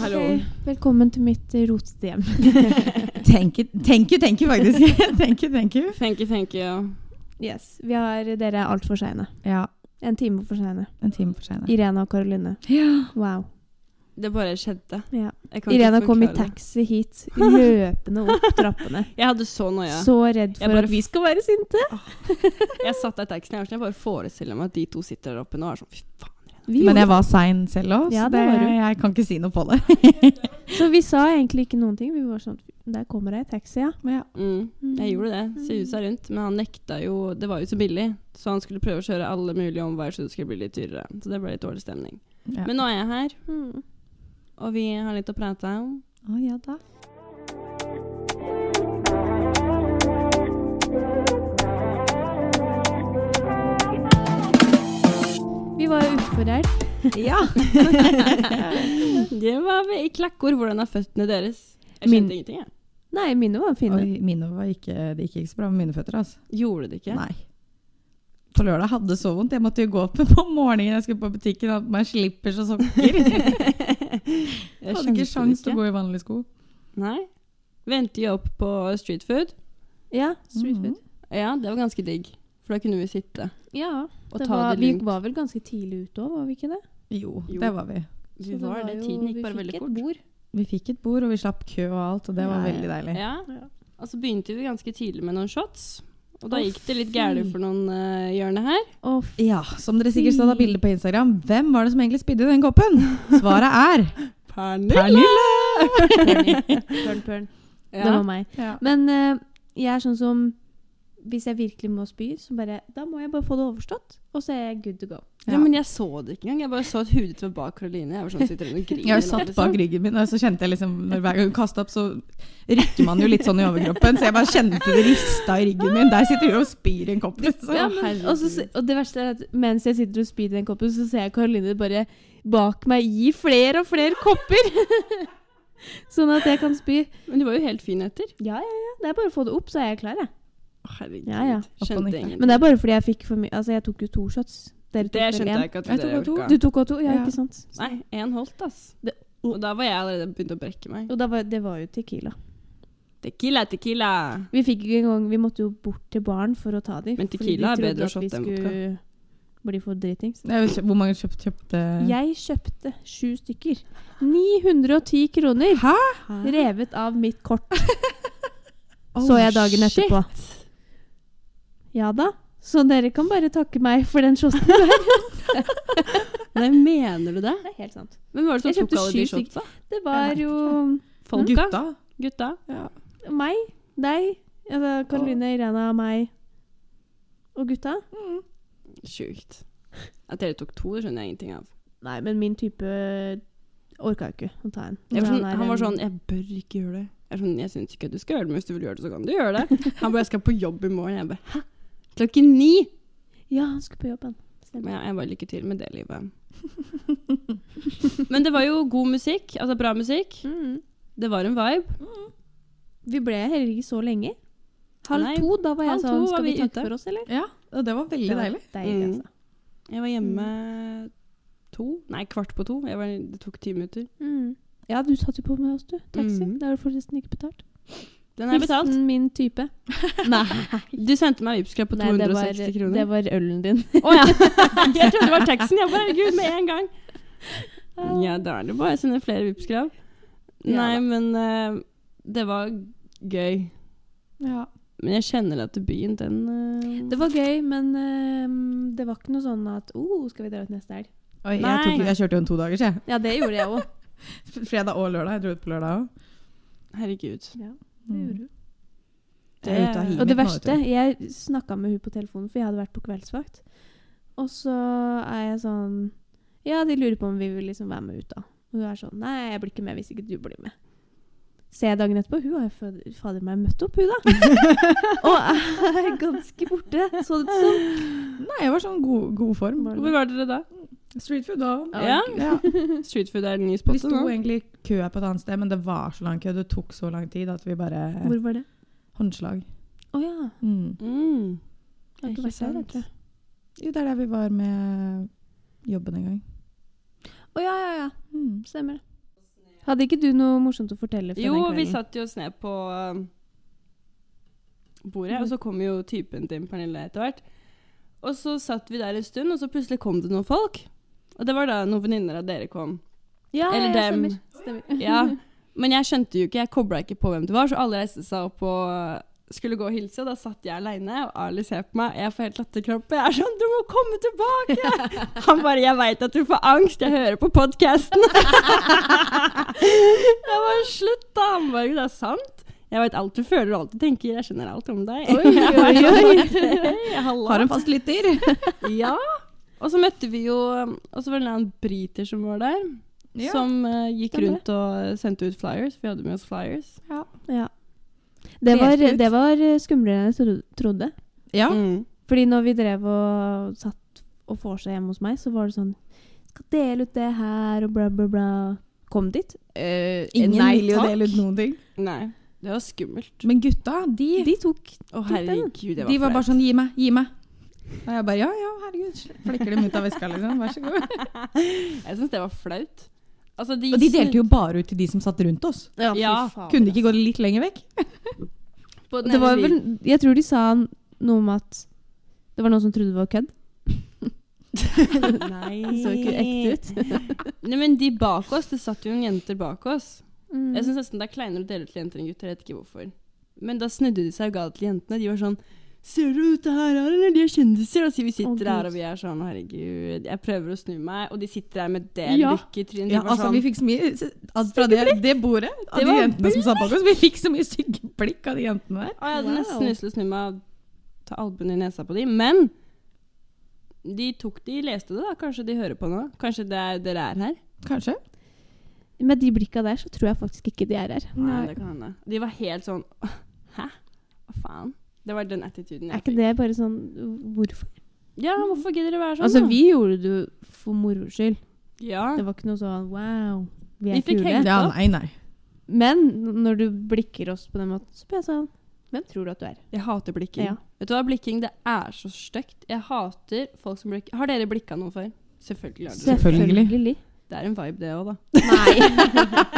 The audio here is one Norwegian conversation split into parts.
Hallo. Hei, velkommen til mitt eh, rotete hjem. Thank you, thank you, thank you faktisk. thank you, thank you. Thank you, thank you. yes, vi har Dere er altfor seine. Ja, En time for seine. en time for seine. Irena og Karoline. Ja. Wow. Det bare skjedde. Ja. Jeg kan ikke Irena kom i taxi hit, løpende opp trappene. Jeg hadde så noia. Så redd for bare- at vi skal være sinte. Jeg satt der i taxien. Sånn, jeg bare forestiller meg at de to sitter der oppe nå og er sånn Fy faen. Vi Men jeg var sein selv òg, Ja, så jeg kan ikke si noe på det. Så vi sa egentlig ikke noen ting. Vi var sånn Der kommer det ei taxi, ja. ja. Mm. Jeg gjorde det. Susa rundt. Men han nekta jo Det var jo så billig. Så han skulle prøve å kjøre alle mulige omveier så det skulle bli litt dyrere. Så det ble litt dårlig stemning. Ja. Men nå er jeg her, Mm. og vi har litt å prate om. Å, ja da. Vi var jo utenfor her. Ja. Det var vi i klakkord. Hvordan er føttene deres? Jeg Min- skjønte ingenting, jeg. Nei, mine var fine. Oi, mine var ikke, det gikk ikke så bra med mine føtter. Altså. Gjorde det ikke? Nei. På lørdag hadde det så vondt. Jeg måtte jo gå opp på morgenen jeg skulle på butikken at man slipper så sokker. Jeg hadde ikke sjans til å gå i vanlige sko. Nei. Venter jo opp på street food. Ja, street food. Ja, det var ganske digg. For da kunne vi sitte Ja, og det ta var, det vi var vel ganske tidlig ute òg, var vi ikke det? Jo, Jo. det var vi. Vi Så var det. Tiden gikk bare veldig Vi fort. fikk et bord. Vi fikk et bord, og vi slapp kø og alt, og det var Ja, ja. veldig deilig. Ja. Ja. Og så begynte vi ganske tidlig med noen shots. Og da gikk det litt gærent for noen uh, hjørne her. Oh, Ja, som dere sikkert så av bildet på Instagram, hvem var det som egentlig spydde i den koppen? Svaret er Pernille! Pernille! Pern, Det Ja. var meg. Ja. Men uh, jeg er sånn som Hvis jeg virkelig må spy, så bare Da må jeg bare få det overstått, og så er jeg good to go. ja, men jeg så det ikke engang. Jeg bare så at hudet var bak Karoline. Jeg var sånn, sitter hun og griner Jeg satt bak ryggen min, og så kjente jeg liksom når Hver gang hun kastet opp, så rykker man jo litt sånn i overkroppen. Så jeg bare kjente det rista i ryggen min. Der sitter du og spyr i en kopp. Liksom. Ja, men, og, så, og det verste er at mens jeg sitter og spyr i den koppen, så ser jeg Karoline bare bak meg gi flere og flere kopper. sånn at jeg kan spy. Men du var jo helt fin etter. Ja, ja, ja. Det er bare å få det opp, så er jeg klar, jeg. Herregud. Ja, ja. Skjønte ingenting. Men det er bare fordi jeg fikk for mye Altså, jeg tok jo to shots. Dere tok Det skjønte jeg ikke at Jeg dere orka. Du tok òg to? Ja, Ja. ikke sant? Nei, én holdt, ass. Det- Og da var jeg allerede begynt å brekke meg. Og da var, det var jo Tequila. Tequila, tequila. Vi fikk ikke engang Vi måtte jo bort til baren for å ta dem. Men Tequila er bedre shot enn vodka. skulle bli for dritings. Hvor mange kjøpt, kjøpte Jeg kjøpte sju stykker. 910 kroner. Hæ? Revet av mitt kort. Oh, så jeg dagen shit. Ja da. Så dere kan bare takke meg for den shoten der. Nei, mener du det? Det er helt sant. Hvem var det som tok alle de shotene? shotsa? Det var jo Folk, Gutta? Gutta? Ja. meg, deg, altså Karoline, Irena, meg og gutta. Mm. Sjukt. At dere tok to, det skjønner jeg ingenting av. Nei, men min type orka ikke å ta en. Var sånn, er han var sånn 'Jeg bør ikke gjøre det'. Jeg, sånn, jeg syns ikke du skal gjøre det, men hvis du vil gjøre det, så kan du gjøre det. Han bare 'Jeg skal på jobb i morgen'. Jeg bare 'Hæ? Klokken ni?' Ja, han skulle på jobben. Men Stemmer. jeg, jeg bare lykke til med det livet. Men det var jo god musikk. Altså bra musikk. Mm. Det var en vibe. Vi ble heller ikke så lenge. Halv Nei, to, da var jeg sånn Skal vi vi takke for oss, eller? ja, og det var veldig Det var deilig. Deilig, Mm. altså. Jeg var hjemme to Nei, kvart på to. Jeg var, det tok ti minutter. Mm. Ja, du satt jo på med oss, du. Taxi. Det har du forresten ikke betalt. Den er betalt. Hilsen min type. Nei. Du sendte meg Vipps-krav på Nei, det var, 260 kroner. det var ølen din. Å ja! Jeg trodde det var taxien. Jeg bare herregud, med en gang. Ja, da er det bare å sende flere Vipps-krav. Nei, ja, men uh, det var gøy. Ja. Men jeg kjenner at byen, den uh... Det var gøy, men uh, det var ikke noe sånn at oh, skal vi dra ut neste helg? Oi, jeg, Nei. tok, jeg kjørte jo en to dager, jeg. Ja, det gjorde jeg òg. Fredag og lørdag. Jeg dro ut på lørdag òg. Herregud. Ja, det gjorde du. Det, hiet Og det nå, verste, jeg snakka med hun på telefonen, for jeg hadde vært på kveldsvakt. Og så er jeg sånn Ja, de lurer på om vi vil liksom være med ut, da. Og hun er sånn Nei, jeg blir ikke med hvis ikke du blir med. Ser jeg dagen etterpå, hun har jo fader meg møtt opp, hun da. og er ganske borte, så det ut som. Nei, jeg var sånn god, god form. Var Hvor det. var dere da? Street food da. Ja. Ja. Street food er den nye spotten. Vi sto nå. egentlig i kø på et annet sted, men det var så lang kø. Det tok så lang tid at vi bare Hvor var det? Håndslag. Å ja. Mm. Mm. Jeg har ikke Ikke vært der, sant. tror jeg. Jo, det er der vi var med jobben en gang. Å ja, ja, ja. Mm. Stemmer. Hadde ikke du noe morsomt å fortelle fra Jo, den vi satt jo oss ned på um, bordet, og så kom jo typen til Pernille etter hvert. Og så satt vi der en stund, og så plutselig kom det noen folk. Og det var da noen venninner av dere kom. Ja, Eller ja, dem. stemmer. stemmer. Ja, Men jeg skjønte jo ikke, jeg kobla ikke på hvem det var, så alle reiste seg opp og uh, skulle gå og hilse, og da satt jeg aleine, og Ali ser på meg, jeg får helt latterkrampe. Jeg er sånn 'Du må komme tilbake!' Han bare 'Jeg veit at du får angst, jeg hører på podkasten'. jeg bare 'Slutt, da'. Han bare 'Det er sant'. Jeg veit alt du føler og alt du tenker. Jeg skjønner alt om deg. Oi, oi, oi. Har en fast lytter. Ja. Og så møtte vi jo Og så var det en briter som var der. Ja. Som uh, gikk Stemmer rundt og sendte ut flyers. Vi hadde med oss flyers. Ja. Det var, det var eh, skumlere enn jeg trodde. Ja. Mm. Fordi når vi drev og satt og vorsa hjemme hos meg, så var det sånn Skal dele ut det her, og bla, bla, bla. Kom dit. Uh, Ingen nei, vil jo dele ut noen ting. Nei, det var skummelt. Men gutta, de, De tok Å, herregud, det var de var bare sånn 'gi meg, gi meg'. Og jeg bare 'ja, ja, herregud'. Flekker dem ut av veska, liksom. Vær så god. Jeg syns det var flaut. Altså, de Og de delte jo bare ut til de som satt rundt oss. Ja, Ja, faen, Kunne de ikke gå litt lenger vekk? på den Det var vel Jeg tror de sa noe om at det var noen som trodde det var kødd. Nei. Det så ikke ekte ut. Nei, men de bak oss, det satt jo noen jenter bak oss. Mm. Jeg syns nesten det er kleinere å dele ut til jenter enn gutter. Jeg vet ikke hvorfor. Men da snudde de seg og ga det til jentene. De var sånn Ser du dette her, eller? De er kjendiser. Altså, vi sitter her, og vi er sånn Herregud. Jeg prøver å snu meg, og de sitter der med det Ja. lykket i trynet. Ja, altså, sånn, vi fikk så mye altså, Fra det, det bordet, av Det de jentene som satt bak oss, vi fikk så mye stygge blikk av de jentene der. Og jeg hadde Wow. nesten lyst til å snu meg og ta albuen i nesa på dem, men de tok de leste det, da. Kanskje de hører på nå? Kanskje det er, dere er her? Kanskje. Med de blikka der, så tror jeg faktisk ikke de er her. Nei, det kan hende. De var helt sånn Hæ? Hva faen? Det var den attituden Er jeg ikke det bare sånn Hvorfor? Ja, hvorfor gidder dere være sånn? Altså, da? vi gjorde det jo for moro skyld. Ja. Det var ikke noe sånn wow, vi Vi er fikk kule. Ja, nei, nei. Men når du blikker oss på den måten, så blir jeg sånn Hvem tror du at du er? Jeg hater blikking. Ja. Vet du hva, blikking det er så stygt. Jeg hater folk som blikker. Har dere blikka noe før? Selvfølgelig har dere det. Selvfølgelig. Det er en vibe, det òg, da. Nei.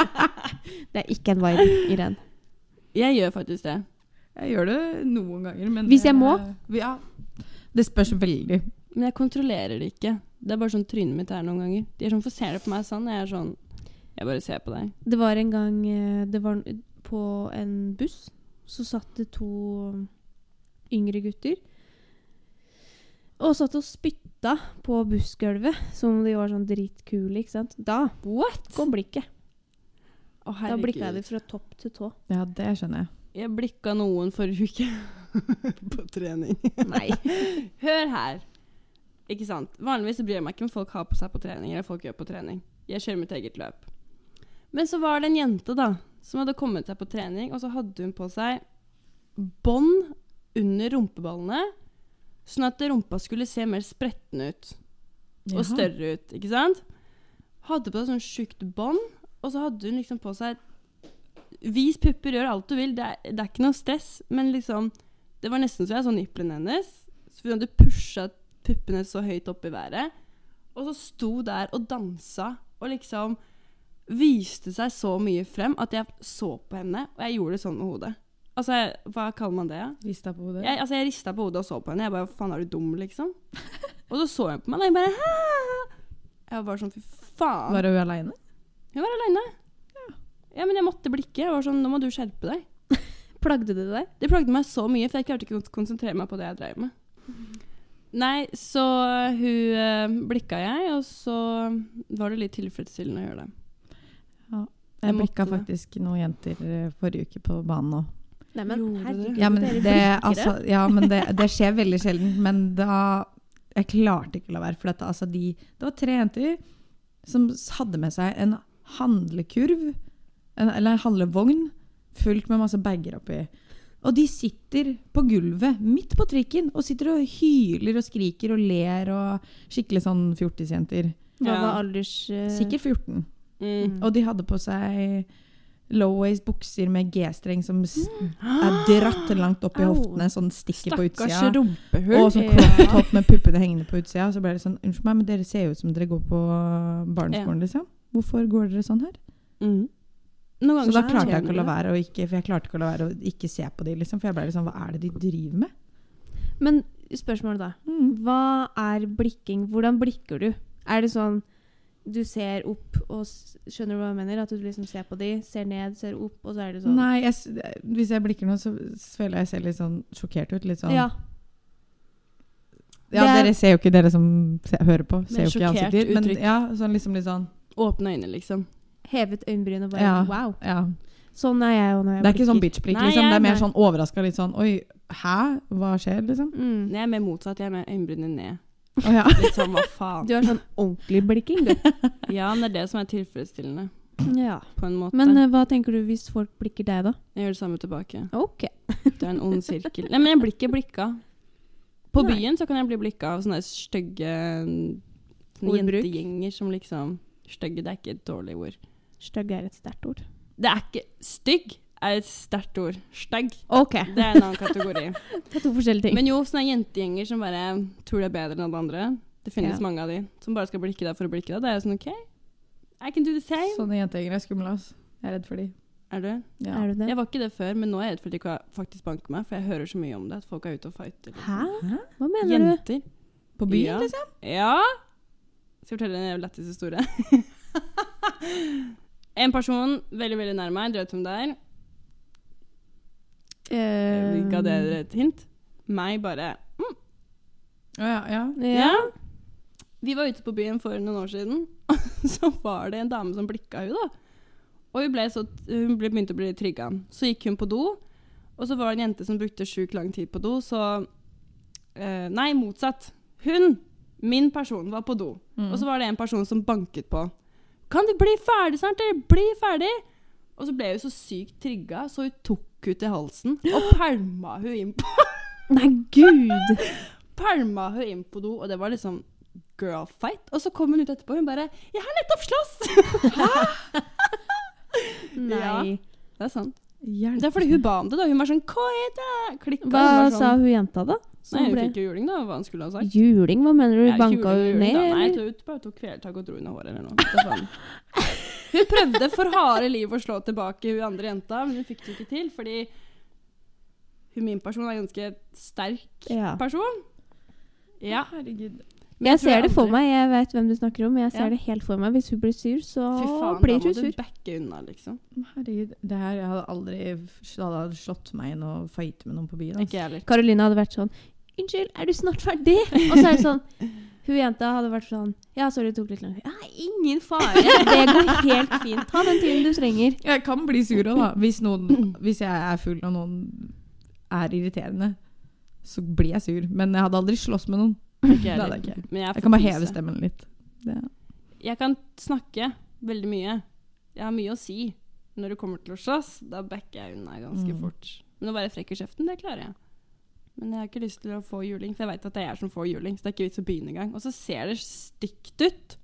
det er ikke en vibe, Irén. Jeg gjør faktisk det. Jeg gjør det noen ganger, men Hvis jeg må? det- Ja. Det spørs veldig. Men jeg kontrollerer det ikke. Det er bare sånn trynet mitt er noen ganger. De er sånn, Hvorfor ser du på meg sånn? Jeg er sånn Jeg bare ser på deg. Det var en gang eh, Det var på en buss. Så satt det to yngre gutter. Og satt og spytta på bussgulvet som om de var sånn dritkule. ikke sant? Da What? kom blikket. Å, Da blikka jeg dem fra topp til tå. Ja, det skjønner jeg. Jeg blikka noen forrige uke. på trening. Nei. Hør her. Ikke sant? Vanligvis bryr jeg meg ikke om folk har på seg på trening, eller folk gjør på trening. Jeg kjører mitt eget løp. Men så var det en jente da, som hadde kommet seg på trening, og så hadde hun på seg bånd under rumpeballene, sånn at rumpa skulle se mer spretten ut. Og større ut, ikke sant? Hadde på seg sånn sjukt bånd, og så hadde hun liksom på seg Vis pupper, gjør alt du vil, det er, det er ikke noe stress, men liksom Det var nesten så jeg så nipplene hennes. Så hun hadde pusha puppene så høyt opp i været. Og så sto der og dansa og liksom viste seg så mye frem at jeg så på henne, og jeg gjorde det sånn med hodet. Altså, jeg, hva kaller man det? Ja? Rista på hodet. Jeg, altså, jeg rista på hodet og så på henne. Jeg bare Faen, er du dum, liksom? og så så hun på meg, og jeg bare Hæ? Jeg var bare sånn Fy faen. Var hun aleine? Hun var aleine. Ja. men jeg måtte blikke. Jeg var sånn Nå må du skjerpe deg. Plagde det deg? Det plagde meg så mye, for jeg klarte ikke å konsentrere meg på det jeg drev med. Nei, så hun eh, blikka jeg, og så var det litt tilfredsstillende å gjøre det. Jeg Jeg blikka faktisk noen jenter eh, forrige uke på banen òg. Neimen, herregud. Ja, men, dere det, altså, ja, men det, det skjer veldig sjelden. Men da Jeg klarte ikke å la være. For dette, altså, de, det var tre jenter som hadde med seg en handlekurv, en, eller en handlevogn, fullt med masse bager oppi. Og de sitter på gulvet midt på trikken og sitter og hyler og skriker og ler og skikkelig sånn fjortisjenter. Hva Ja. var alders... Uh... Sikkert 14. Mm. Og de hadde på seg low-waist bukser med G-streng som s- er dratt langt opp i hoftene, sånn stikker på Stakkars utsida. rumpehull. Og sånn crop top med puppene hengende på utsida. Så ble det sånn Unnskyld meg, men dere ser jo ut som dere går på barneskolen, liksom. Hvorfor går dere sånn her? Mm. Noen Så da klarte jeg ikke å la være å ikke, for jeg klarte ikke å la være å ikke se på de, liksom. For jeg ble liksom Hva er det de driver med? Men spørsmålet da. Hva er blikking? Hvordan blikker du? Er det sånn du ser opp og Skjønner du hva jeg mener? At du liksom ser på de, ser ned, ser opp, og så er det sånn Nei, jeg, hvis jeg blikker nå, så føler jeg jeg ser litt sånn sjokkert ut. Litt sånn Ja. Ja, er- dere ser jo ikke, dere som se, hører på, ser jo ikke ansikter. Men ja, sånn liksom litt sånn Åpne øyne, liksom. Hevet øyenbryn og bare Ja. wow. Ja. Sånn er jeg jo når jeg Det er ikke sånn bitch-blikk, liksom. Det er mer nei. sånn overraska, litt sånn Oi, hæ? Hva skjer, liksom? Mm. Jeg er mer motsatt. Jeg er med øyenbrynene ned. Oh, ja. Litt sånn hva faen. Du har sånn ordentlig blikking, du. Ja, men det er det som er tilfredsstillende, ja. på en måte. Men uh, hva tenker du hvis folk blikker deg, da? jeg gjør det samme tilbake. Ok. Det er en ond sirkel. Nei, men jeg blir ikke blikka. På Nei. byen så kan jeg bli blikka av sånne stygge Ordbruk. jentegjenger som liksom Stygge, det er ikke et dårlig ord. Stygg er et sterkt ord. Det er ikke Stygg er et sterkt ord. Stygg. Okay. Det er en annen kategori. Det er to forskjellige ting. Men jo, sånne jentegjenger som bare tror det er bedre enn alle andre. Det finnes Ja. mange av de som bare skal blikke deg for å blikke deg. Det er jo sånn OK, I can do the same. Sånne jentegjenger er skumle, ass. Jeg er redd for de. Er du? Ja. Er du det? Jeg var ikke det før, men nå er jeg redd for at de kan faktisk banke meg, for jeg hører så mye om det, at folk er ute og fighter. liksom. Hæ? Hva mener du? Jenter. På byen, ja. liksom? Ja. Skal jeg fortelle en lættis historie? en person veldig, veldig nær meg, Du vet hvem det er. Uh, Ga dere et hint? Meg bare Å ja, ja. Ja. Vi var ute på byen for noen år siden, og så var det en dame som blikka hun da. Og hun, ble så, hun ble, begynte å bli trygga. Så gikk hun på do, og så var det en jente som brukte sjukt lang tid på do, så eh, Nei, motsatt. Hun, min person, var på do. Mm. Og så var det en person som banket på. Kan du bli ferdig snart? eller bli ferdig! Og så ble hun så sykt trigga, så hun tok henne til halsen og pælma hun inn på, Nei, gud! pælma hun inn på do, og det var liksom girl fight. Og så kom hun ut etterpå, og hun bare 'Jeg har nettopp slåss!' Hæ? Nei. Det er sant. Hjelp. Det er fordi hun ba om det, da. Hun var sånn 'Hva er det?' Klikka. Hva hun var sa sånn, hun jenta, da? Som Nei, hun ble- fikk jo juling, da. Hva han skulle ha sagt. Juling? Hva mener du? Ja, Banka hun ned, da. Nei, jeg tror hun bare tok kvelertak og dro henne i håret eller noe. Det faen. Hun prøvde for harde liv å slå tilbake hun andre jenta, men hun fikk det ikke til, fordi hun min person er en ganske sterk Ja. person. Ja. Herregud. Men Jeg jeg ser det for meg, jeg vet hvem du snakker om. Jeg ser Ja. det helt for meg. Hvis hun blir sur, så Fy faen, blir da må du backe unna, liksom. Herregud. Det her, jeg hadde aldri det hadde slått meg inn å fighte med noen på byen. Ikke ass. jeg heller. Karoline hadde vært sånn Unnskyld, er du snart ferdig? Og så er det sånn Hun jenta hadde vært sånn Ja, sorry, det tok litt lang tid. Ja, ingen fare. Det går helt fint. Ta den tiden du trenger. Jeg kan bli sur òg, da. Hvis, noen, hvis jeg er full og noen er irriterende, så blir jeg sur. Men jeg hadde aldri slåss med noen. Ikke Det jeg hadde jeg ikke. Men jeg, Jeg kan bare heve stemmen litt. Det. Jeg kan snakke veldig mye. Jeg har mye å si. Når det kommer til å slåss, da backer jeg unna ganske Mm. fort. Men å være frekk i kjeften, det klarer jeg. Men jeg har ikke lyst til å få juling, for jeg vet at det er jeg som får juling. Så det er ikke vits å begynne engang. Og så ser det stygt ut.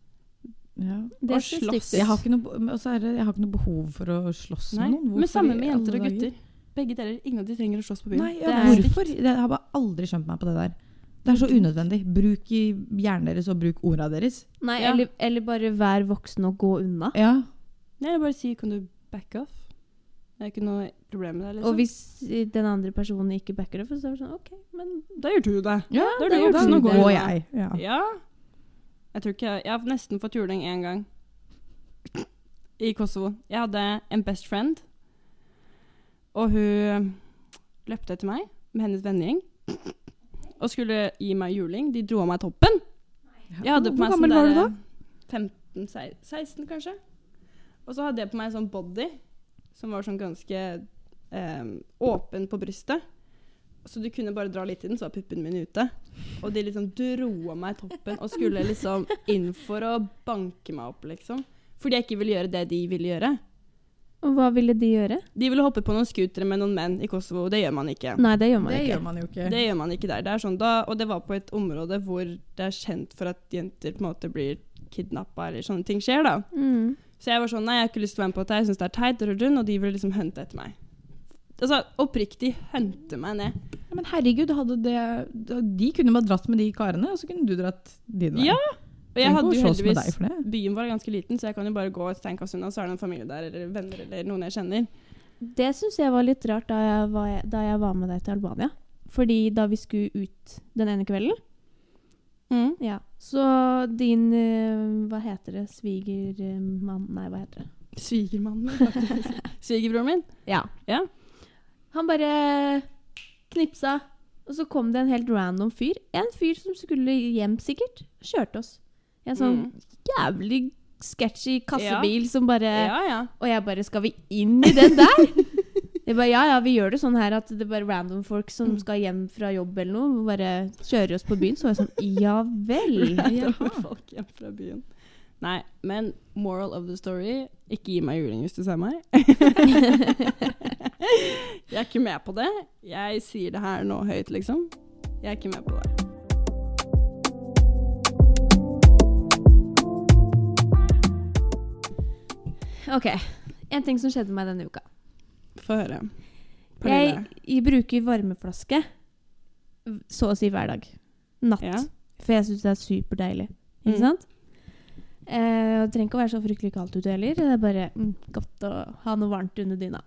Ja. Det Og ser slåss. Jeg har, ikke noe, er det, jeg har ikke noe behov for å slåss Nei. med noen. Men samme med jenter og gutter. Begge deler. Ingen av de trenger å slåss på byen. Nei, ja, det er hvorfor? Stygt. jeg har bare aldri skjønt meg på det der. Det er så unødvendig. Bruk i hjernen deres og bruk orda deres. Nei, Ja. eller, eller bare vær voksen og gå unna. Ja. Nei, jeg bare si 'kan du back off'? Det er ikke noe problem med det. liksom. Og hvis den andre personen ikke backer det, så er det sånn OK, men Da gjør du det. ja da gjør du det. Nå går jeg. Ja. Ja. Jeg tror ikke jeg, jeg har nesten fått juling én gang. I Kosovo. Jeg hadde en best friend, og hun løpte etter meg med hennes vennegjeng og skulle gi meg juling. De dro av meg toppen. Jeg hadde på Hvor gammel sånn var du da? 15, 16, kanskje. Og så hadde jeg på meg en sånn body som var sånn ganske eh, åpen på brystet. Så du kunne bare dra litt i den, så var puppene mine ute. Og de liksom dro av meg toppen og skulle liksom inn for å banke meg opp, liksom. Fordi jeg ikke ville gjøre det de ville gjøre. Og hva ville de gjøre? De ville hoppe på noen scootere med noen menn i Kosovo, og det gjør man ikke. Nei, det gjør man Det ikke. gjør man jo ikke. Det gjør man ikke der. Det er sånn da, og det var på et område hvor det er kjent for at jenter på en måte blir kidnappa, eller sånne ting skjer, da. Mm. Så jeg var sånn, nei, jeg har ikke lyst til å være med på dette, jeg syns det er teit, og de ville liksom hunte etter meg. Altså, oppriktig hunte meg ned. Ja, men herregud, hadde det, de kunne bare dratt med de karene, og så kunne du dratt din vei. Ja, Og jeg hadde jo heldigvis. Byen var ganske liten, så jeg kan jo bare gå et steinkast unna, så er det en familie der, eller venner, eller noen jeg kjenner. Det syns jeg var litt rart da jeg var, da jeg var med deg til Albania. Fordi da vi skulle ut den ene kvelden Mm. Ja. Så din eh, Hva heter det? Svigermann Nei, hva heter det? Svigermannen min, faktisk. Svigerbroren min. Ja. Ja. Han bare knipsa, og så kom det en helt random fyr. En fyr som skulle hjem, sikkert. Kjørte oss. En sånn Mm. jævlig sketchy kassebil som bare Ja, ja. Og jeg bare Skal vi inn i den der? Jeg bare, ja, ja, vi gjør det sånn her at det er bare random folk som Mm. skal hjem fra jobb eller noe, bare kjører oss på byen. Så var jeg sånn Ja vel. Random folk hjem fra byen. Nei, men moral of the story ikke gi meg juling hvis du ser meg. jeg er ikke med på det. Jeg sier det her nå høyt, liksom. Jeg er ikke med på det. OK. En ting som skjedde meg denne uka. Få høre. Jeg, jeg bruker varmeflaske så å si hver dag. Natt. Ja. For jeg syns det er superdeilig. Ikke Mm. sant? Eh, det trenger ikke å være så fryktelig kaldt ute heller. Det er bare mm, godt å ha noe varmt under dyna.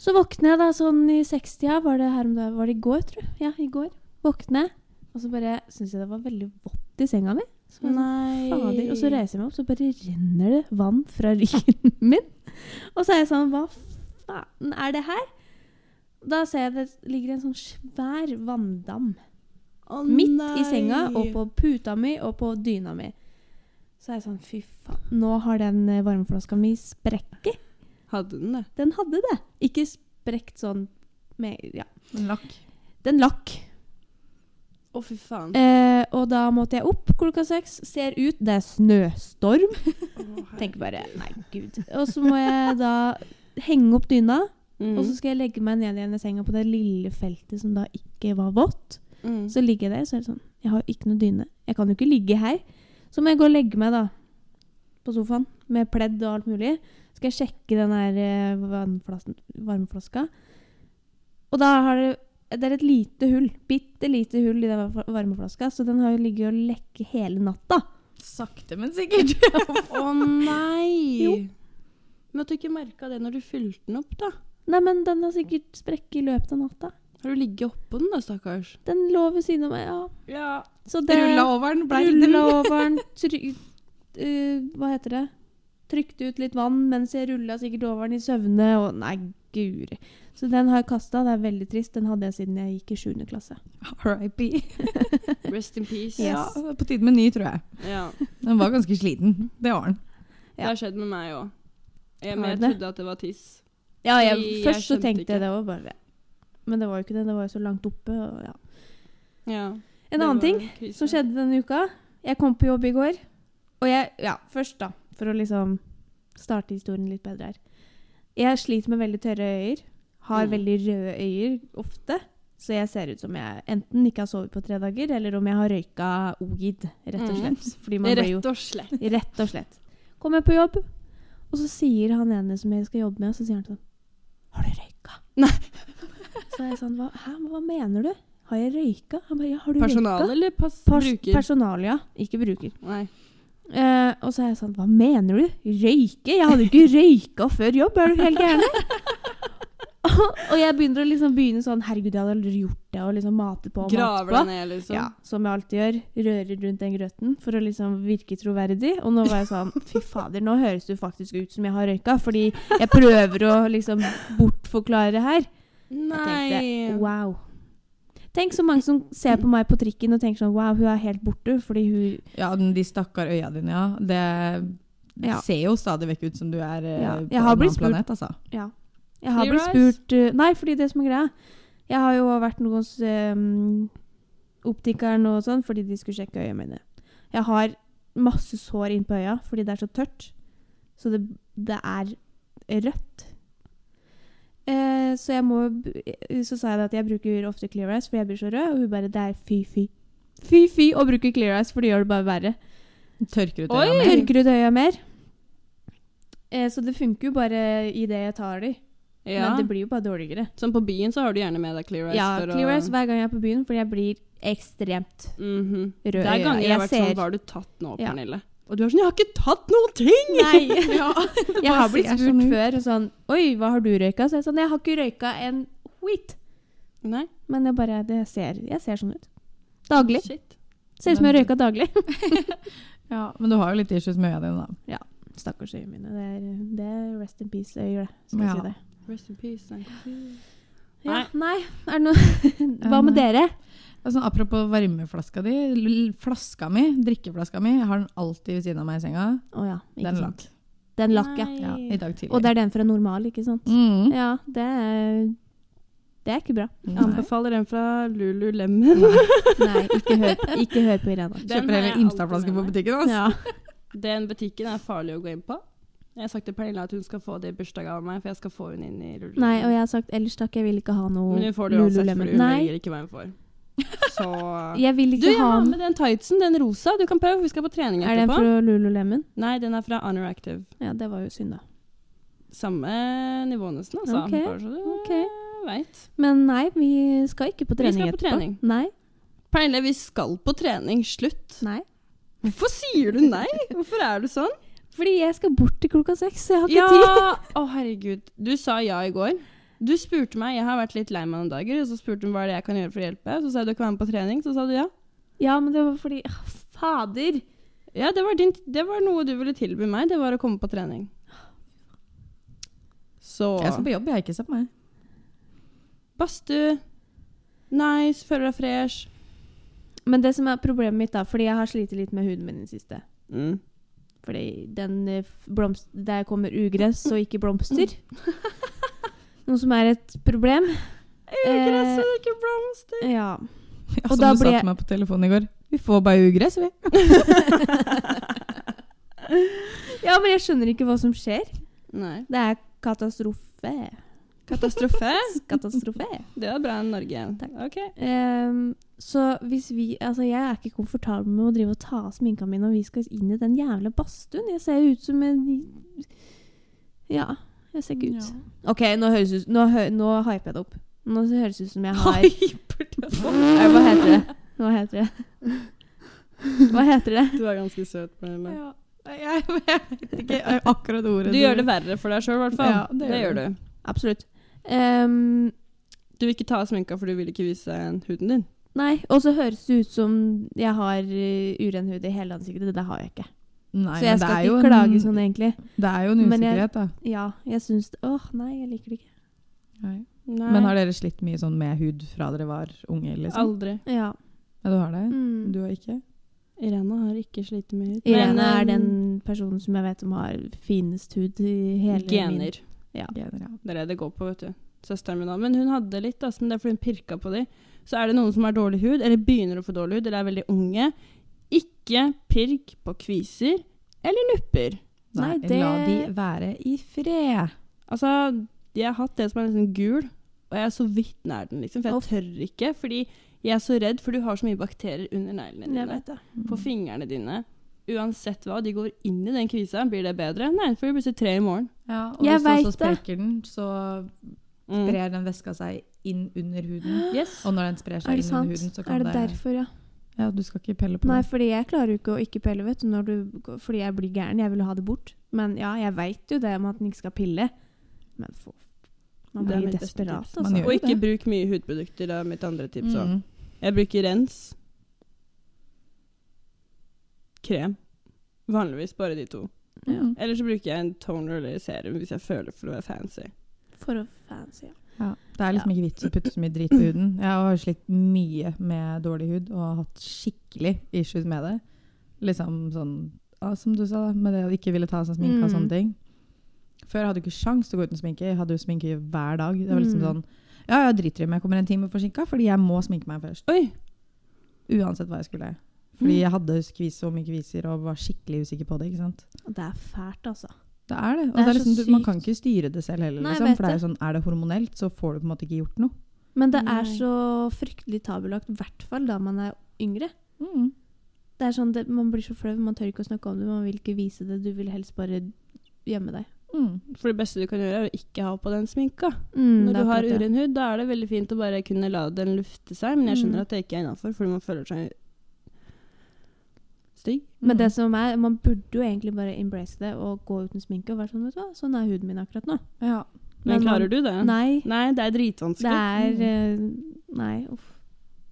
Så våkner jeg da sånn i sekstida. Var det her om det Var det i går, tror jeg? Ja, i går. Våkner og så bare syns jeg det var veldig vått i senga mi. Så sånn, Fader. Og så reiser jeg meg opp, så bare renner det vann fra ryggen min. Og så er jeg sånn Hva faen er det her? Da ser jeg det ligger en sånn svær vanndam Oh, midt nei. i senga og på puta mi og på dyna mi. Så er jeg sånn Fy faen, nå har den eh, varmeflaska mi sprekket. Hadde den det? Den hadde det. Ikke sprekt sånn med Ja. Den lakk. Den lakk. Å, fy faen. Eh, og da måtte jeg opp klokka seks. Ser ut, det er snøstorm. Oh, Tenker bare Nei, gud. Og så må jeg da henge opp dyna, Mm. og så skal jeg legge meg ned igjen i senga på det lille feltet som da ikke var vått. Mm. Så ligger jeg der, så er det sånn Jeg har ikke noe dyne. Jeg kan jo ikke ligge her. Så må jeg gå og legge meg, da. På sofaen. Med pledd og alt mulig. Skal jeg sjekke den her eh, varmeflaska. Og da har det Det er et lite hull. Bitte lite hull i den va- varmeflaska. Så den har jo ligget og lekket hele natta. Sakte, men sikkert. Å nei! Jo. Men at du ikke merka det når du fylte den opp, da? Nei, men den har sikkert sprekket i løpet av natta. Har du ligget oppå den, da, stakkars? Den lå ved siden av meg, ja. Ja. Så det Rulla over den, blei Rulla over den. Try, uh, hva heter det? Trykte ut litt vann mens jeg rulla sikkert over den i søvne. Og nei, guri. Så den har jeg kasta. Det er veldig trist. Den hadde jeg siden jeg gikk i 7. klasse. R.I.P. Rest in peace. Yes. Ja, det er på tide med ny, tror jeg. Ja. Den var ganske sliten. Det var den. Det har skjedd med meg òg. Jeg, men jeg det? trodde at det var tiss. Ja, jeg, jeg først så tenkte ikke. jeg det òg, bare Men det var jo ikke det. Det var jo så langt oppe. Og, ja. Ja. En annen ting krise. som skjedde denne uka. Jeg kom på jobb i går. Og jeg Ja, først, da. For å liksom starte historien litt bedre her. Jeg sliter med veldig tørre øyer. Har Mm. veldig røde øyer ofte. Så jeg ser ut som jeg enten ikke har sovet på tre dager, eller om jeg har røyka ogid, rett og Mm. slett. Man Rett og slett. Rett og slett. Kommer på jobb, og så sier han ene som jeg skal jobbe med, så sier han sånn Har du røyka? Nei. Så jeg sånn Hva, hæ, hva mener du? Har jeg røyka? Han bare Ja, har du Personal røyka? eller pass Pers bruker? Personal, ja. Ikke bruker. Nei. Eh, og så er jeg sånn Hva mener du? Røyke? Jeg hadde jo ikke røyka før jobb, er du helt gæren? og jeg begynner å liksom begynne sånn Herregud, jeg hadde aldri gjort det. Og liksom mate på og mate på. ned, liksom. Ja, som jeg alltid gjør. Rører rundt den grøten for å liksom virke troverdig. Og nå var jeg sånn Fy fader, nå høres du faktisk ut som jeg har røyka. Fordi jeg prøver å liksom bortforklare det her. Jeg tenkte wow. Tenk så mange som ser på meg på trikken og tenker sånn Wow, hun er helt borte fordi hun Ja, de stakkar øya dine, ja. Det Ja. ser jo stadig vekk ut som du er eh, Ja, på en annen planet, altså. Ja. Jeg har blitt spurt uh, Nei, fordi det som er greia Jeg har jo vært noe hos um, optikeren og sånn fordi de skulle sjekke øya mine. Jeg har masse sår inn på øya fordi det er så tørt. Så det, det er rødt. Eh, så jeg må Så sa jeg det at jeg bruker ofte Clear Eyes, for jeg blir så rød. Og hun bare Det er fy-fy. Fy-fy å bruke Clear Eyes, for det gjør det bare verre. Tørker ut Oi! øya mer. Tørker ut øya mer. Eh, så det funker jo bare i det jeg tar de. Ja. Men det blir jo bare dårligere. Sånn på byen så har du gjerne med deg Clear Eyes. Ja, for Clear Eyes hver gang jeg er på byen, fordi jeg blir ekstremt Mhm. rød Det i er ganger jeg har vært sånn Hva har du tatt nå, Ja. Pernille? Og du er sånn Jeg har ikke tatt noen ting! Nei! Ja. Jeg har blitt spurt sånn før sånn Oi, hva har du røyka? Så jeg er sånn Jeg har ikke røyka en skit. Nei. Men jeg bare Det ser Jeg ser sånn ut. Daglig. Shit. Ser ut som jeg har røyka daglig. ja, men du har jo litt issues med øya dine, da. Ja. Stakkars øyene mine. Det er, det er rest in peace-øyer, det. Skal Ja. jeg si det. Rest in peace. Ja, nei. Er det noe Hva med dere? Altså, apropos varmeflaska di. Flaska mi, drikkeflaska mi, jeg har den alltid ved siden av meg i senga. Oh, ja. Ikke Den sant. lakk. Den lakk, ja. Ja, I dag tidlig. Og det er den fra normal, ikke sant? mm. Ja, det er Det er ikke bra. Jeg anbefaler den fra Lulu Lemmen. Nei, ikke hør, ikke hør på Irena. Den Kjøper hele heller jeg Imstad-flaske på butikken. Altså. Ja. Den butikken er farlig å gå inn på. Jeg har sagt til Pernille at hun skal få det i bursdag av meg, for jeg skal få hun inn i lululemon. Nei, og jeg har sagt ellers takk, jeg vil ikke ha noe Men hun får det uansett, for hun velger ikke hva hun får. Så jeg vil ikke du, ha den. med den tightsen, den rosa. Du kan prøve, vi skal på trening etterpå. Er den fra Lululemon? Nei, den er fra Honor Active. Ja, det var jo synd, da. Samme nivå nesten, altså. Okay. Bare så du okay. vet. Men nei, vi skal ikke på trening etterpå. Vi skal på trening. Nei. Pernille, vi skal på trening. Slutt. nei. Hvorfor sier du nei? Hvorfor er du sånn? Fordi jeg skal bort til klokka seks, så jeg har ikke Ja! tid. Å, herregud. Du sa ja i går. Du spurte meg, jeg har vært litt lei meg noen dager, og så spurte hun hva er det jeg kan gjøre for å hjelpe. Så sa jeg du kan være med på trening, så sa du ja. Ja, men det var fordi Fader! Ja, det var, din, det var noe du ville tilby meg, det var å komme på trening. Så Jeg skal på jobb, jeg. Ikke se på meg. Badstue. Nice, føler deg fresh. Men det som er problemet mitt, da, fordi jeg har slitt litt med huden min i det siste Mm. Fordi den eh, blomst der kommer ugress og ikke blomster. Noe som er et problem. Ugress og ikke blomster. Ja. Ja, Og som da du ble sa til meg på telefonen i går. Vi får bare ugress, vi. ja, men jeg skjønner ikke hva som skjer. Nei. Det er katastrofe. Katastrofe. Katastrofe. Det var bra enn Norge. Takk. Ok. Um, så hvis vi Altså, jeg er ikke komfortabel med å drive og ta av sminka mi når vi skal inn i den jævla badstuen. Jeg ser ut som en Ja, jeg ser ikke ut. OK, nå høres ut Nå, hø, nå hyper jeg det opp. Nå høres det ut som jeg har Nei, Hva heter det? Hva heter det? Hva heter det? Du er ganske søt. Pernille. Ja. Jeg, jeg vet ikke akkurat ordet. Du gjør det verre for deg sjøl, i hvert fall. Ja, det det, gjør du. du. Absolutt. Ehm, Du vil ikke ta av sminka for du vil ikke vise huden din. nei, og så høres det ut som jeg har uh, uren hud i hele ansiktet. Det har jeg ikke. Nei, så jeg skal er ikke klage en, sånn, egentlig. Det er jo en usikkerhet, jeg- da. Ja, jeg syns Åh, nei, jeg liker det ikke. Nei. Nei. Men har dere slitt mye sånn med hud fra dere var unge? liksom? Aldri. Ja. Ja, du har det? Mm. Du har ikke? Irena har ikke slitt med hud. Irene er um, den personen som jeg vet om har finest hud i hele min Gener. Ja. Gener, ja. Det er det det går på, vet du. Søsteren min òg. Men hun hadde litt, altså, men det er fordi hun pirka på dem. Så er det noen som har dårlig hud, eller begynner å få dårlig hud, eller er veldig unge. Ikke pirk på kviser eller nupper. Nei, Nei, det- La de være i fred. Altså, jeg har hatt det som er liksom gul, og jeg er så vidt nær den, liksom. For jeg Uff. tør ikke, fordi jeg er så redd, for du har så mye bakterier under neglene dine. På fingrene dine. Uansett hva, de går inn i den krisa. Blir det bedre? Nei, for det blir plutselig tre i morgen. Ja, og Jeg hvis du også vet det. sprekker den, så Mm. sprer den væska seg inn under huden. Yes. Og når den sprer Er seg inn inn under huden, så Er kan det derfor, ja? Ja, du skal ikke pelle på Nei, det. fordi jeg klarer jo ikke å ikke pelle, vet du, når du fordi jeg blir gæren. Jeg vil ha det bort. Men ja, jeg veit jo det med at den ikke skal pille. Men for, Man blir desperat, altså. Og ikke det. bruk mye hudprodukter, det er mitt andre tips òg. Mm. Jeg bruker rens. Krem. Vanligvis bare de to. Ja. Mm. Eller så bruker jeg en toner eller serum hvis jeg føler for å være fancy. For å fancy, ja. Ja, det er liksom ikke vits å putte så mye drit på huden. Jeg har slitt mye med dårlig hud og har hatt skikkelig issues med det. Liksom sånn, ja, som du sa, med det å ikke ville ta av seg sminke og Mm. sånne ting. Før hadde du ikke sjans til å gå uten sminke. Jeg hadde jo sminke hver dag. Det var liksom Mm. sånn, ja, jeg driter i om jeg kommer en time forsinka, fordi jeg må sminke meg først. Oi! Uansett hva jeg skulle. Fordi Mm. jeg hadde skvis og mye kviser og var skikkelig usikker på det. ikke sant? Og Det er fælt, altså. Det er det. Og Det det er er liksom, du, man kan ikke styre det selv heller. Nei, Liksom, for det er, det. sånn, er det hormonelt, så får du på en måte ikke gjort noe. Men det er Nei. så fryktelig tabulagt, i hvert fall da man er yngre. Mm. Det er sånn, det, Man blir så flau, man tør ikke å snakke om det, man vil ikke vise det. Du vil helst bare gjemme deg. Mm. For det beste du kan gjøre, er å ikke ha på den sminka. Mm, Når er du har uren hud, da er det veldig fint å bare kunne la den lufte seg, men jeg skjønner Mm. at det ikke er innafor, fordi man føler seg stygg. Men det Mm. som er, man burde jo egentlig bare embrace det og gå uten sminke og være sånn, vet du hva, sånn er huden min akkurat nå. Ja. Men Men man- klarer du det? Nei, Nei, det er det dritvanskelig. er eh, Nei, uff.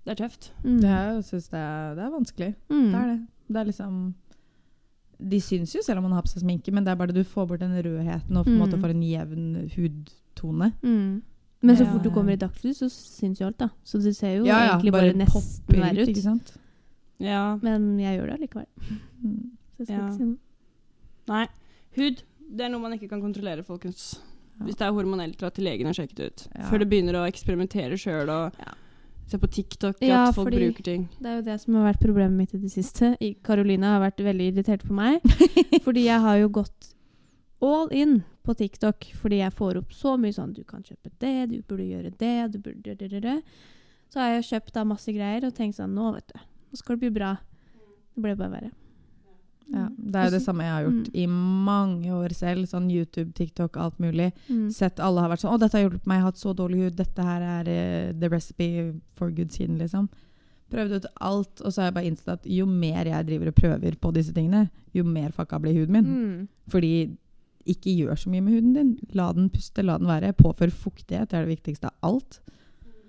Det er tøft. Mm. Det er, jeg syns det det er vanskelig. Mm. Det er det. Det er liksom De syns jo selv om man har på seg sminke, men det er bare det du får bort den rødheten og på en Mm. måte får en jevn hudtone. Mm. Men så fort du kommer i dagslys, så syns jo alt, da. Så det ser jo Ja, ja, egentlig bare, nesten popper verre ut. Ja. Men jeg gjør det likevel. Mm. Så jeg skal Ja. ikke si noe. Nei. Hud, det er noe man ikke kan kontrollere, folkens. Ja. Hvis det er hormonelt, dra til legen og sjekk det ut. Før du begynner å eksperimentere sjøl og Ja. se på TikTok Ja, at folk bruker ting. Det er jo det som har vært problemet mitt i det siste. Karoline har vært veldig irritert på meg. fordi jeg har jo gått all in på TikTok. Fordi jeg får opp så mye sånn Du kan kjøpe det, du burde gjøre det, du burde. Så har jeg kjøpt da masse greier og tenkt sånn Nå, vet du. Nå skal det bli bra. Det ble bare verre. Ja, det er jo det samme jeg har gjort i mange år selv. Sånn YouTube, TikTok, alt mulig. Mm. Sett alle har vært sånn 'Å, dette har hjulpet meg, jeg har hatt så dårlig hud. Dette her er uh, the recipe for good skin', liksom. Prøvd ut alt, og så har jeg bare innsett at jo mer jeg driver og prøver på disse tingene, jo mer fucka blir huden min. Mm. Fordi ikke gjør så mye med huden din. La den puste, la den være. Påfør fuktighet, det er det viktigste av alt.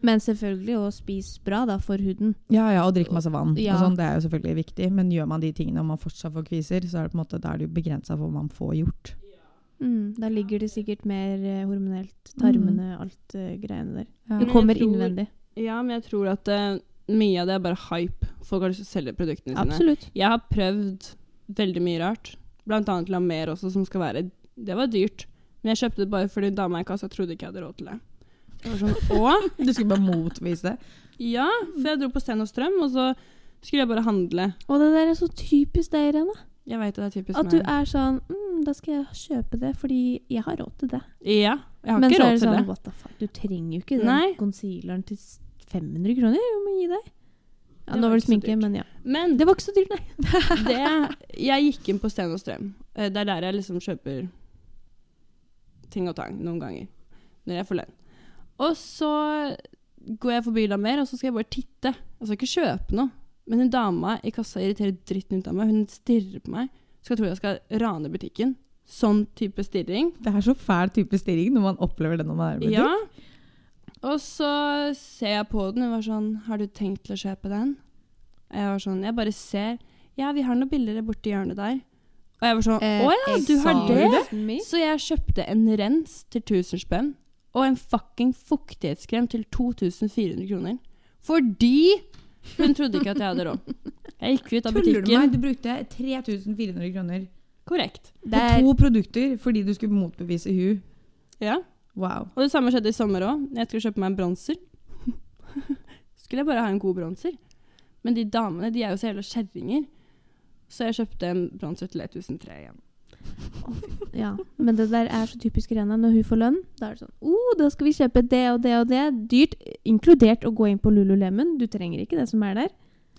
Men selvfølgelig å spise bra da, for huden. Ja, ja, og drikke masse vann. Ja. Og sånn, det er jo selvfølgelig viktig. Men gjør man de tingene og man fortsatt får kviser, så er det på en måte, da er det jo begrensa hva man får gjort. Mm. Da ligger det sikkert mer eh, hormonelt. Tarmene, alt uh, greiene der. Ja. Det kommer tror- innvendig. Ja, men jeg tror at uh, mye av det er bare hype. Folk har lyst til å selge produktene sine. Absolutt. Jeg har prøvd veldig mye rart. Blant annet Lamer også, som skal være Det var dyrt. Men jeg kjøpte det bare fordi dama i kassa trodde ikke jeg hadde råd til det. Sånn, Å? Du skulle bare motvise det. Ja, for jeg dro på Sten og Strøm, og så skulle jeg bare handle. Og det der er så typisk deg, Irene. Jeg vet det er typisk At du er sånn mm, Da skal jeg kjøpe det fordi jeg har råd til det. Ja, jeg har Men ikke så er råd det til sånn det. What the fuck, du trenger jo ikke den Nei. concealeren til 500 kroner. Jeg må gi deg. Ja, Det nå var var det sminke, men ja. Men Det var ikke så dyrt, nei. det, jeg gikk inn på Sten og Strøm. Eh, Det er der jeg liksom kjøper ting og tang noen ganger. Når jeg får lønn. Og så går jeg forbi Lamer, og så skal jeg bare titte. Jeg skal ikke kjøpe noe. Men en dame i kassa irriterer dritten ut av meg. Hun stirrer på meg. Skal tro jeg skal rane butikken. Sånn type stirring. Det er så fæl type stirring når man opplever det når man er i butikk. Ja. Og så ser jeg på den og var sånn Har du tenkt til å kjøpe den? Og Jeg var sånn Jeg bare ser. Ja, vi har noen bilder borti hjørnet der. Og jeg var sånn Eh, Å ja, du har det? Så jeg kjøpte en rens til 1000 spenn. Og en fucking fuktighetskrem til 2400 kroner. Fordi hun trodde ikke at jeg hadde råd. Jeg gikk ut av Tuller du butikken. meg? Du brukte 3400 kroner Korrekt. Det på to produkter fordi du skulle motbevise hun. Ja. Wow. Og det samme skjedde i sommer òg. Jeg skulle kjøpe meg en bronser. skulle jeg bare ha en god bronser. Men de damene de er jo så hele kjerringer. Så jeg kjøpte en bronser til 1003 igjen. Ja. Men det der er så typisk Irene. Når hun får lønn, da er det sånn oh, da skal vi kjøpe det og det og det. Dyrt. Inkludert å gå inn på Lululemon. Du trenger ikke det som er der.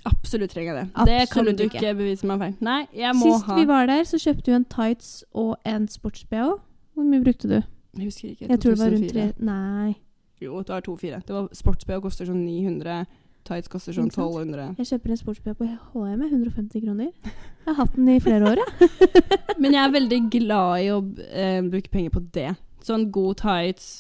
Absolutt trenger jeg det. Det kan du ikke. ikke bevise meg feil. Nei, jeg må Sist ha vi var der, så kjøpte du en tights og en sports-BH. Hvor mye brukte du? Jeg husker ikke. Jeg tror det var rundt tre Nei. Jo, det var 2-4. Det var Sports-BH koster sånn 900. Tights koster sånn 1200. Jeg kjøper en sports-BH på HM med 150 kroner. Jeg har hatt den i flere år, jeg. Men jeg er veldig glad i å eh, bruke penger på det. Sånn god tights,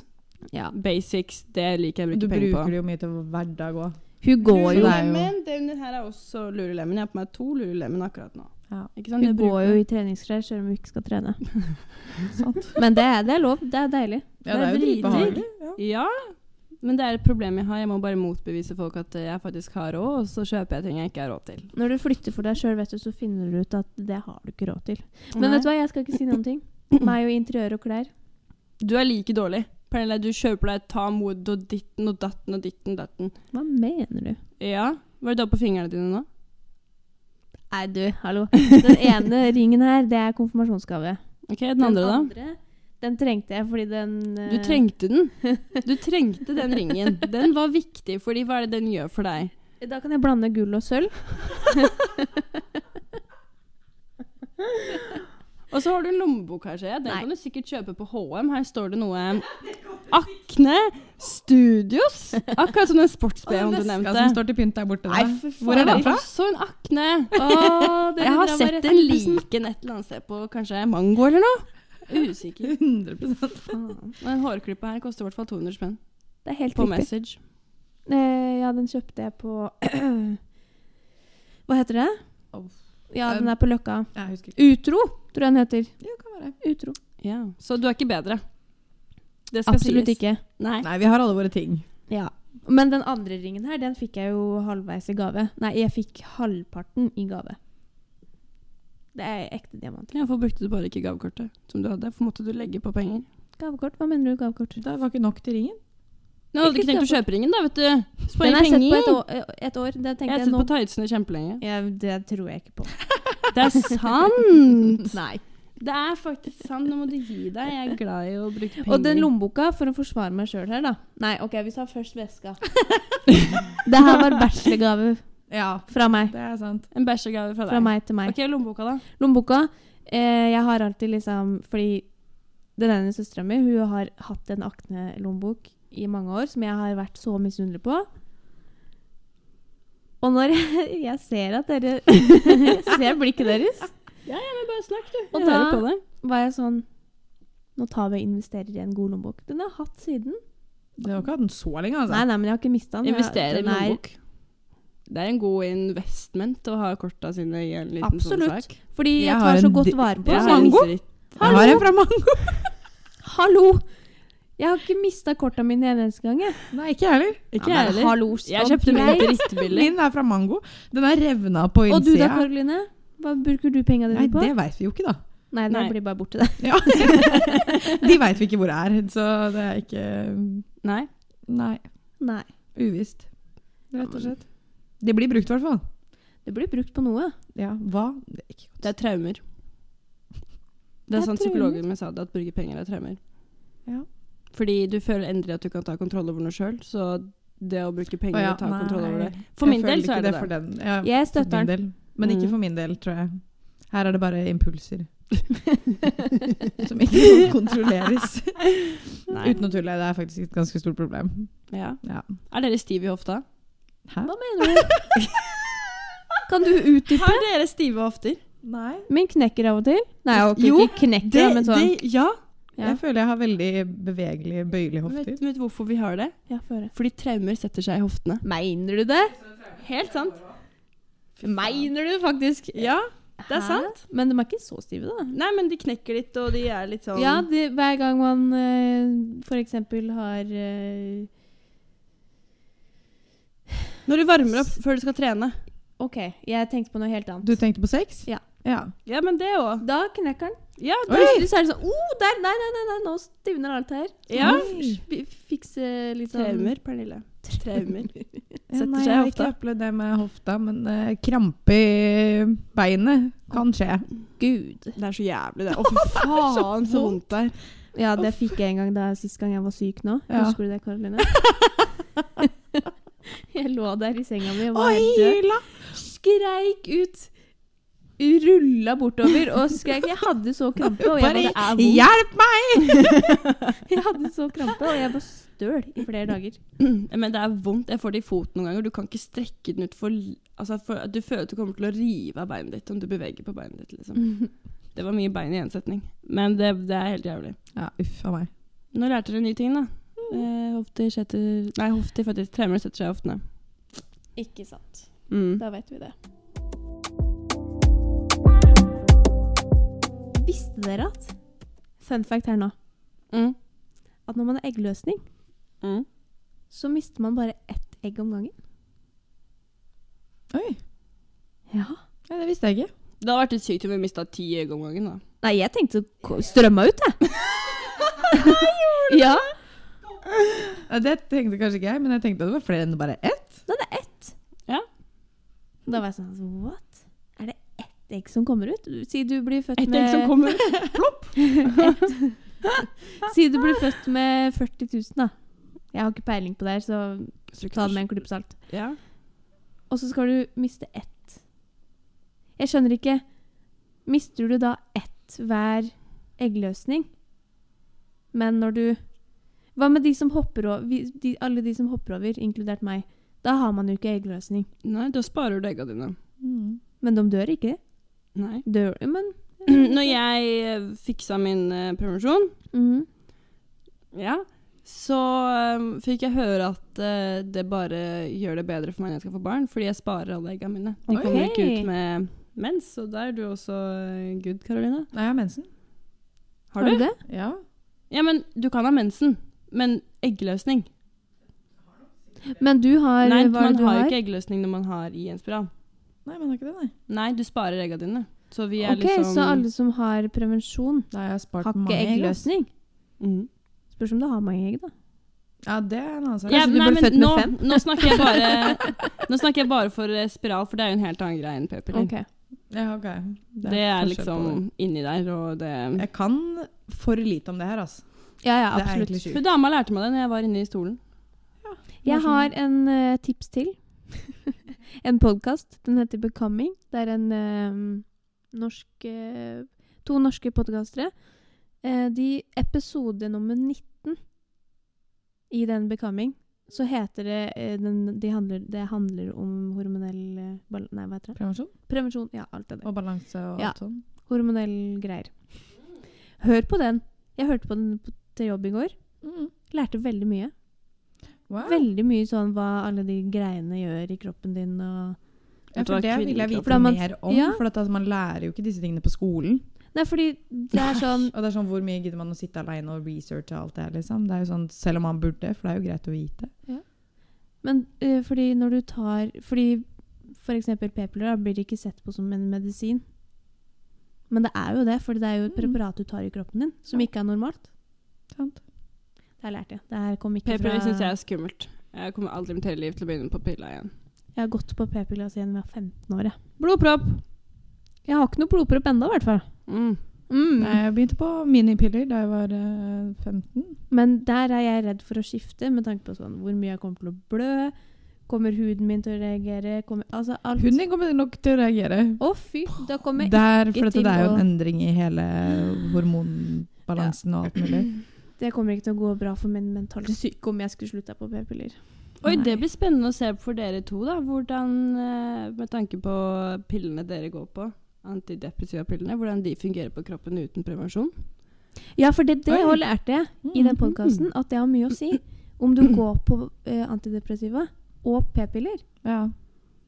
Ja. basics, det liker jeg å Du bruke penger på. Du bruker det jo mye til hverdag òg. Hun går jo det er jo- det under her er også Lululemon. Jeg har på meg to Lululemon akkurat nå. Ja. Ikke sant? Hun Jeg går jo i treningsklær selv om hun ikke skal trene. Men det er, det er lov. Det er deilig. Ja, det er jo dritdigg. dritbehagelig. Ja. Ja, men det er et problem jeg har. Jeg må bare motbevise folk at jeg faktisk har råd, og så kjøper jeg ting jeg ikke har råd til. Når du flytter for deg sjøl, så finner du ut at det har du ikke råd til. Men Nei. vet du hva, jeg skal ikke si noen ting. Meg og interiør og klær. Du er like dårlig. Pernille, du kjøper deg Tom Wood og ditten og datten og ditten datten. Hva mener du? Ja, var det da på fingrene dine nå? Nei, du, hallo. Den ene ringen her, det er konfirmasjonsgave. Ok, den andre da? andre, den trengte jeg fordi den Du eh, trengte den. Du trengte den ringen. Den var viktig, fordi hva er det den gjør for deg? Da kan jeg blande gull og sølv. Og så har du en lommebok her, ser jeg. Den Nei. kan du sikkert kjøpe på HM. Her står det noe Akne Studios. Akkurat som den sports-BH-en du nevnte. som står til pynt der borte. Nei, for faen. Hvor er den fra? Også en Akne. Åh, Jeg har sett den liken like et eller annet sted på kanskje Mango eller noe. Usikker. 100 Faen. Den hårklippa her koster i hvert fall 200 spenn. Det er helt På riktig. Message. Eh, ja, den kjøpte jeg på Hva heter det? Oh. Ja, den er på Løkka. Jeg ikke. Utro, tror jeg den heter. Ja, kan være. Utro. Ja. Så du er ikke bedre. Det skal Absolutt sies. ikke. Nei. Nei, vi har alle våre ting. Ja. Men den andre ringen her, den fikk jeg jo halvveis i gave. Nei, jeg fikk halvparten i gave. Det er ekte diamant. Ja, for brukte du bare ikke gavekortet som du hadde? For måtte du legge på penger? Gavekort? Hva mener du gavekort? Det var ikke nok til ringen. Nå hadde Ikke tenkt å kjøpe ringen, da, vet du. Den Spare har jeg sett på et år. Et år. Det Jeg har sett nå. på tightsene kjempelenge. Ja, det tror jeg ikke på. Det er sant! Nei. Det er faktisk sant. Nå må du gi deg. Jeg er glad i å bruke penger. Og den lommeboka, for å forsvare meg sjøl her, da. Nei, OK, vi tar først veska. det her var bachelorgave Ja, fra meg. det er sant. En bæsjegave fra deg. Fra meg til meg. Ok, lommeboka, da. Lommeboka eh, Jeg har alltid liksom Fordi den ene søstera mi Hun har hatt en Akne-lommebok i mange år som jeg har vært så misunnelig på. Og når jeg, jeg ser at dere Jeg ser blikket deres, Ja, ja, men bare snakke, du. Og Jeg hører da- på det. var jeg sånn Nå tar vi og investerer i en god lommebok. Den har jeg hatt siden. Du har ikke hatt den så lenge, altså. Nei, nei, men jeg har ikke mista den. Jeg- Investere i den er- lommebok. Det er en god investment å ha korta sine i en liten Absolutt. sånn sak. Fordi jeg, Jeg tar så godt vare på Mango? Jeg har en fra Mango. Hallo! Jeg har ikke mista korta mine en eneste gang. Jeg. Nei, ikke jeg heller. Ikke Ja, jeg men heller. hallo, Jeg kjøpte min drittbillig. Min er fra Mango. Den er revna på Og du da. Karoline? Hva bruker du penga dine på? Nei, det veit vi jo ikke, da. Nei, den Nei. blir bare borte, det. Ja. De veit vi ikke hvor det er, så det er ikke Nei. Nei. Nei. Uvisst. Rett og slett. Det blir brukt, i hvert fall. Det blir brukt på noe. Ja, hva? Det er. Det er traumer. Det er er sånn psykologen min sa det, at bruke penger er traumer. Ja. Fordi du føler endelig at du kan ta kontroll over noe sjøl, så det å bruke penger Å ja, og ta nei. kontroll over det For Jeg min del så er det det. Ja, Jeg støtter den. Men ikke Mm. for min del, tror jeg. Her er det bare impulser. Som ikke kan kontrolleres. Uten å tulle, det er faktisk et ganske stort problem. Ja. Ja. Er dere stive i hofta? Hæ? Hva mener du? kan du utdype? Har dere stive hofter? Nei. Min knekker av og til. Nei, okay, Jo, ikke knekker, men sånn. det, ja. Ja, Jeg føler jeg har veldig bevegelige, bøyelige hofter. Vet, vet du hvorfor vi har det? ja for det? Fordi traumer setter seg i hoftene. Mener du det? Helt sant. Mener du faktisk? Ja, det er Hæ? sant. Men de er ikke så stive, da. Nei, men de knekker litt, og de er litt sånn Ja, de, hver gang man uh, for eksempel har eh, Når du varmer opp før du skal trene. OK, jeg tenkte på noe helt annet. Du tenkte på sex? Ja. ja. Ja, men det òg. Da knekker den. Ja, så er det sånn oh, der, nei, nei, nei, nei, nå stivner alt her. Ja. Vi fikser Fikse litt sånn Traumer, Pernille. Traumer. Ja, Setter nei, seg i jeg har ikke opplevd det med hofta, men uh, krampe i beinet kan skje. Gud. Det er så jævlig, det. Å, fy faen, så vondt det er. Ja, det fikk jeg en gang da sist gang jeg var syk nå. Ja. Husker du det, Karoline? jeg lå der i senga mi og var helt død. Skreik ut. Rulla bortover og skreik. Jeg hadde så krampe. Og jeg, Bare det hjelp meg! jeg hadde så krampe, og jeg var støl i flere dager. Men det er vondt. Jeg får det i foten noen ganger. Du kan ikke strekke den ut for, altså for Du føler at du kommer til å rive av beinet ditt om du beveger på beinet ditt. liksom. Det var mye bein i én setning. Men det, det er helt jævlig. Ja, uff a meg. Nå lærte dere nye ting, da. Eh, hofter setter Nei, hofter faktisk. Traumer setter seg i hoftene. Ikke sant. Mm. Da vet vi det. Visste dere at Fun fact her nå. Mm. At når man har eggløsning, Mm. så mister man bare ett egg om gangen. Oi, Ja. ja, det visste jeg ikke. Det hadde vært litt sykt om vi mista ti egg om gangen. da. Nei, jeg tenkte å strømme ut, jeg. ja. Ja, det tenkte kanskje ikke jeg, men jeg tenkte at det var flere enn bare ett. Det er ett. Ja. Da var jeg sånn What? Er det ett egg som kommer ut? Si du blir født Et med egg som kommer Si du blir født med 40 000, da. Jeg har ikke peiling på det her, så ta det med en klype salt. Ja. Og så skal du miste ett. Jeg skjønner ikke. Mister du da ett hver eggløsning. Men når du Hva med de som hopper over, de, alle de som hopper over, inkludert meg? Da har man jo ikke eggløsning. Nei, da sparer du egga dine. Mm. Men de dør ikke. Nei. Dør Men Når jeg eh, fiksa min uh, prevensjon, Mhm. ja, så um, fikk jeg høre at uh, det bare gjør det bedre for meg når jeg skal få barn, fordi jeg sparer alle egga mine. De Ok. kommer ikke ut med mens, og der er du også eh, good, Karoline. Nei, jeg har mensen. Har du? det? Ja. Ja, men du kan ha mensen, men eggløsning Men du har Nei, Hva er man det du har jo ikke eggløsning når man har i en spiral. Nei, men har ikke det, nei. Nei, du sparer egga dine. Så vi er Ok, liksom Så alle som har prevensjon, Da har jeg spart har ikke mange egg. ass. eggløsning? Mhm. Spørs om du har mange egg, da. Ja, det er en annen sak. Ja, du ble men født med nå, fem? nå, snakker jeg bare, nå snakker jeg bare for eh, spiral, for det er jo en helt annen greie enn p-piller. Ok. Ja, ok. Det er forskjell liksom på det. inni der, og det Jeg kan for lite om det her, altså. Ja, ja, absolutt. Hun dama lærte meg det når jeg var inne i stolen. Jeg har en uh, tips til. en podkast. Den heter Becoming. Det er en uh, norsk uh, To norske podkastere. Eh, de episode nummer 19 i den Becoming, så heter det den, de handler, Det handler om hormonell Nei, hva heter det? Prevensjon Prevensjon. Ja, alt det der. og balanse og Ja. alt sånn. Hormonell greier. Hør på den. Jeg hørte på den på, til jobb i går. Mm. Lærte veldig mye. Wow. Veldig mye sånn hva alle de greiene gjør i kroppen din og Ja, for det vil jeg vite For man- mer om. Ja. For at, altså, man lærer jo ikke disse tingene på skolen. Nei, fordi det er sånn Og det er sånn, Hvor mye gidder man å sitte alene og researche alt det her? liksom? Det er jo sånn, Selv om man burde, for det er jo greit å vite. Men uh, fordi når du tar Fordi for eksempel p-piller blir det ikke sett på som en medisin. Men det er jo det, for det er jo et Mm. preparat du tar i kroppen din, som Ja. ikke er normalt. Sant? Det har jeg. Det kom ikke P-piller fra syns jeg er skummelt. Jeg kommer aldri i mitt hele liv til å begynne på pilla igjen. Jeg har gått på p-piller siden jeg var 15 år. Jeg, Blodpropp! jeg har ikke noe blodpropp ennå, i hvert fall. Mm. Mm. Nei, jeg begynte på minipiller da jeg var uh, 15. Men der er jeg redd for å skifte, med tanke på sånn, hvor mye jeg kommer til å blø. Kommer huden min til å reagere? Kommer, altså alt. Huden din kommer nok til å reagere. Å, fy! Da kommer jeg Der, for ikke at det er jo en endring i hele hormonbalansen og alt mulig. Det kommer ikke til å gå bra for min mentale syke om jeg skulle slutta på p-piller. Oi, Nei. det blir spennende å se for dere to, da. Hvordan, eh, med tanke på pillene dere går på, antidepressiva pillene, hvordan de fungerer på kroppen uten prevensjon. Ja, for det, det jeg lærte jeg i den Mhm. podkasten, at det har mye å si. Om du går på eh, antidepressiva og p-piller. Ja.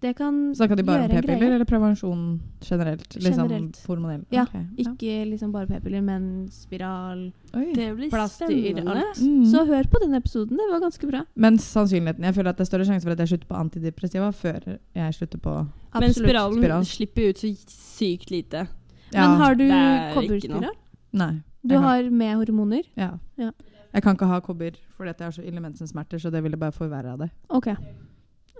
Det kan Snakka de bare om p-piller eller prevensjon generelt? Liksom Generelt. hormonell? Ja, Okay. Ikke liksom bare p-piller, men spiral, Det blir plaster, alt. Mm. Så hør på den episoden. Det var ganske bra. Men sannsynligheten Jeg føler at det er større sjanse for at jeg slutter på antidepressiva før jeg slutter på Men spiralen Spiral. slipper ut så sykt lite. Men har du er kobberspiral? Nei. Du har med hormoner? ja. Ja. Jeg kan ikke ha kobber fordi jeg har så ille mensensmerter, så det ville bare forverra det. OK.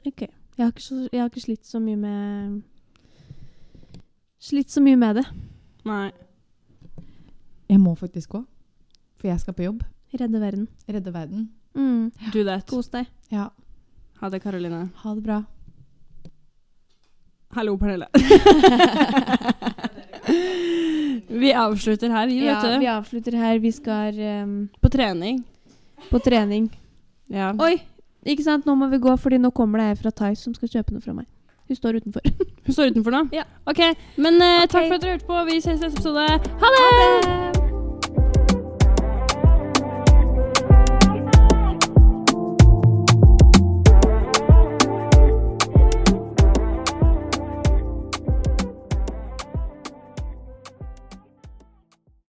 Ok. Jeg har, ikke så, jeg har ikke slitt så mye med Slitt så mye med det. Nei. Jeg må faktisk gå, for jeg skal på jobb. Redde verden. Redde verden. Mm. Do that. Kos deg. Ja. Ha det, Karoline. Ha det bra. Hallo, Pernille. vi avslutter her, vi, vet Ja, du. vi avslutter her. Vi skal um, På trening. på trening. Ja. Oi! Ikke sant? Nå må vi gå, fordi nå kommer det ei fra Thais som skal kjøpe noe fra meg. Hun står utenfor. Hun står utenfor nå? Ja. Ok, men eh, takk for at dere hørte på. Vi ses i neste episode. Ha det! Ha det!